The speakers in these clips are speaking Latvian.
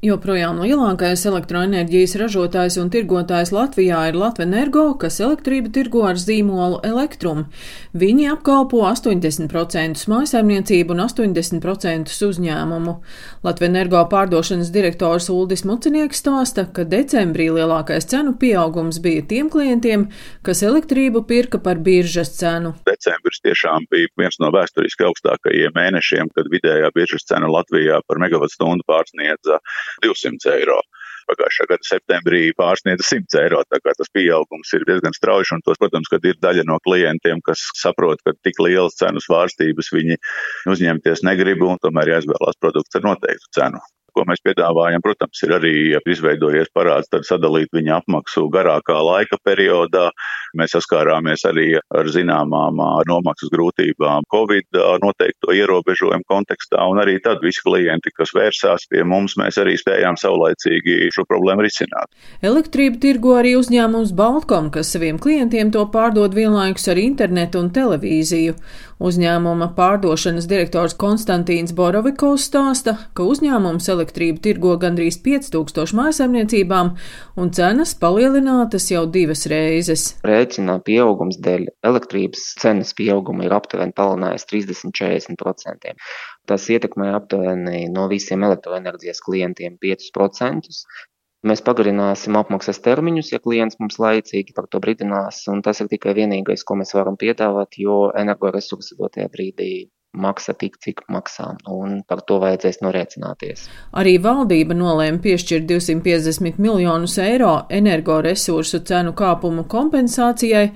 Joprojām lielākais elektroenerģijas ražotājs un tirgotājs Latvijā ir Latvenergo, kas elektrību tirgo ar zīmolu Elektrum. Viņi apkalpo 80% mājasaimniecību un 80% uzņēmumu. Latvenergo pārdošanas direktors Uldis Mucinieks stāsta, ka decembrī lielākais cenu pieaugums bija tiem klientiem, kas elektrību pirka par biržas cenu. Decembris tiešām bija viens no vēsturiski augstākajiem mēnešiem, kad vidējā biržas cena Latvijā par megavatstundu pārsniedza 200 eiro. Pagājušā gada septembrī pārsniedza 100 eiro, tas pieaugums ir diezgan strauji, un tos, protams, ir daļa no klientiem, kas saprot, ka tik lielas cenu svārstības viņi uzņemties negrib, un tomēr jāizvēlās produkts ar noteiktu cenu ko mēs piedāvājam, protams, ir arī izveidojies parāds, tad sadalīt viņa apmaksu garākā laika periodā. Mēs saskārāmies arī ar zināmām nomaksas grūtībām Covid noteikto ierobežojumu kontekstā, un arī tad visi klienti, kas vērsās pie mums, mēs arī spējām saulaicīgi šo problēmu risināt. Elektrību tirgo arī uzņēmums Baltkom, kas saviem klientiem to pārdod vienlaikus ar internetu un televīziju. Uzņēmuma pārdošanas direktors Konstantīns Borovikovs stāsta, ka uzņēmums elektrību tirgo gandrīz 5000 mājasemniecībām un cenas palielinātas jau divas reizes. Rēķinā pieaugums dēļ elektrības cenas pieauguma ir aptuveni palielinājis 30-40%. Tas ietekmē aptuveni no visiem elektroenerģijas klientiem 5%. Mēs pagarināsim apmaksas termiņus, ja klients mums laicīgi par to brīdinās, un tas ir tikai vienīgais, ko mēs varam piedāvāt, jo energoresursi dotajā brīdī maksa tik, cik maksā, un par to vajadzēs norēķināties. Arī valdība nolēma piešķirt 250 miljonus eiro energoresursu cenu kāpumu kompensācijai,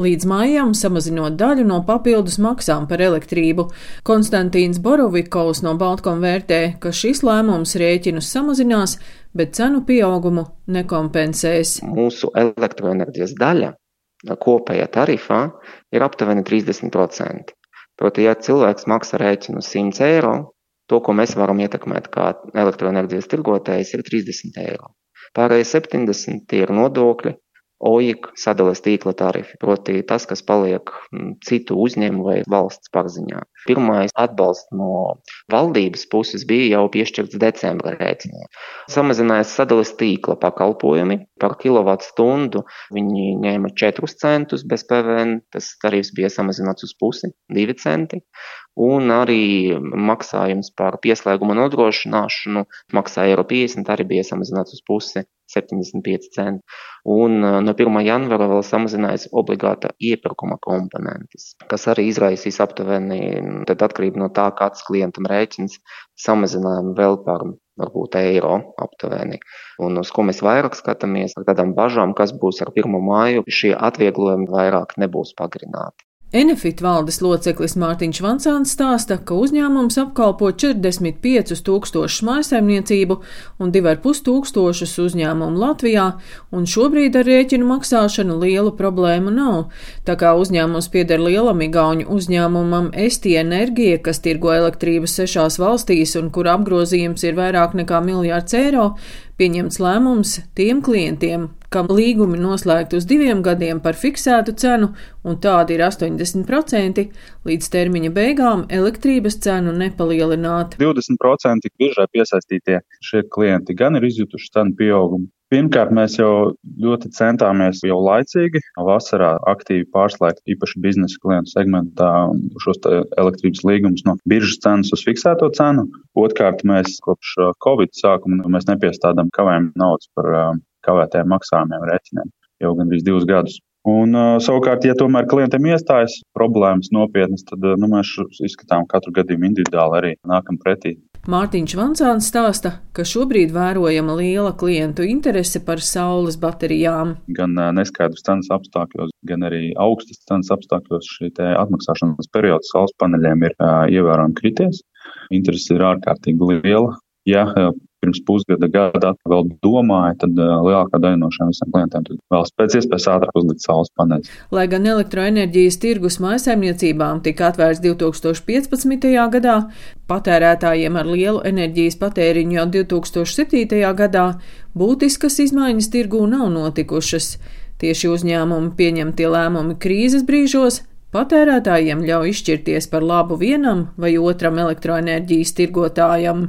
līdz maijam samazinot daļu no papildus maksām par elektrību. Konstantīns Borovikovs no Baltkom vērtē, ka šis lēmums rēķinus samazinās, bet cenu pieaugumu nekompensēs. Mūsu elektroenerģijas daļa kopējā tarifā ir aptuveni 30%. Proti, ja cilvēks maksā rēķinu 100 eiro, to, ko mēs varam ietekmēt kā elektroenerģijas tirgotājs, ir 30 eiro. Pārējie 70 ir nodokļi, OIK sadales tīkla tarifi, proti tas, kas paliek mm, citu uzņēmumu vai valsts pārziņā. Pirmais atbalsts no valdības puses bija jau piešķirts decembra rēķinā. Samazinājās sadales tīkla pakalpojumi par kilovatu stundu. Viņi ņēma 4 centus bez PVN, tas tarifs bija samazināts uz pusi, 2 centi un arī maksājums par pieslēguma nodrošināšanu maksāja eiro 50, arī bija samazināts uz pusi 75 centi. Un no 1. janvara vēl samazinājās obligāta iepirkuma komponentes, kas arī izraisīs aptuveni, tad atkarība no tā, kāds klientam rēķins, samazinājumu vēl par varbūt eiro aptuveni. Un uz ko mēs vairāk skatāmies, ar tādām bažām, kas būs ar 1. māju, šie atvieglojumi vairāk nebūs pagarināti. Enefit valdes loceklis Mārtiņš Vansāns stāsta, ka uzņēmums apkalpo 45 tūkstošus mājasaimniecību un 2,5 tūkstošus uzņēmumu Latvijā, un šobrīd ar rēķinu maksāšanu lielu problēmu nav. Tā kā uzņēmums pieder lielam igauņu uzņēmumam Esti Enerģija, kas tirgo elektrības sešās valstīs un kur apgrozījums ir vairāk nekā miljārds eiro, pieņemts lēmums tiem klientiem, kam līgumi noslēgti uz diviem gadiem par fiksētu cenu, un tādi ir 80%, līdz termiņa beigām elektrības cenu nepalielināt. 20% biržai piesaistītie šie klienti gan ir izjutuši cenu pieaugumu, Pirmkārt, mēs jau ļoti centāmies jau laicīgi vasarā aktīvi pārslēgt īpaši biznesa klientu segmentā šos elektrības līgumus no biržas cenas uz fiksēto cenu. Otkārt, mēs kopš Covid sākuma nepiestādām kavējumu naudas par kavētiem maksājumiem rēķiniem jau gandrīz divus gadus. Un, savukārt, ja tomēr klientiem iestājas problēmas nopietnas, tad nu, mēs izskatām katru gadījumu individuāli arī nākam pretī. Mārtiņš Vansāns stāsta, ka šobrīd vērojama liela klientu interese par saules baterijām. Gan neskaidrs cenas apstākļos, gan arī augstas cenas apstākļos šī atmaksāšanas periods saules paneļiem ir ievērojami krities. Interese ir ārkārtīgi liela. Ja pirms pusgada, gada vēl domāja, tad uh, lielākā daļa no šiem visiem klientiem vēlas pēc iespējas ātrāk uzlikt saules paneļus. Lai gan elektroenerģijas tirgus mājsaimniecībām tika atvērts 2015. gadā, patērētājiem ar lielu enerģijas patēriņu jau 2007. gadā būtiskas izmaiņas tirgū nav notikušas. Tieši uzņēmumu pieņemtie lēmumi krīzes brīžos patērētājiem ļauj izšķirties par labu vienam vai otram elektroenerģijas tirgotājam.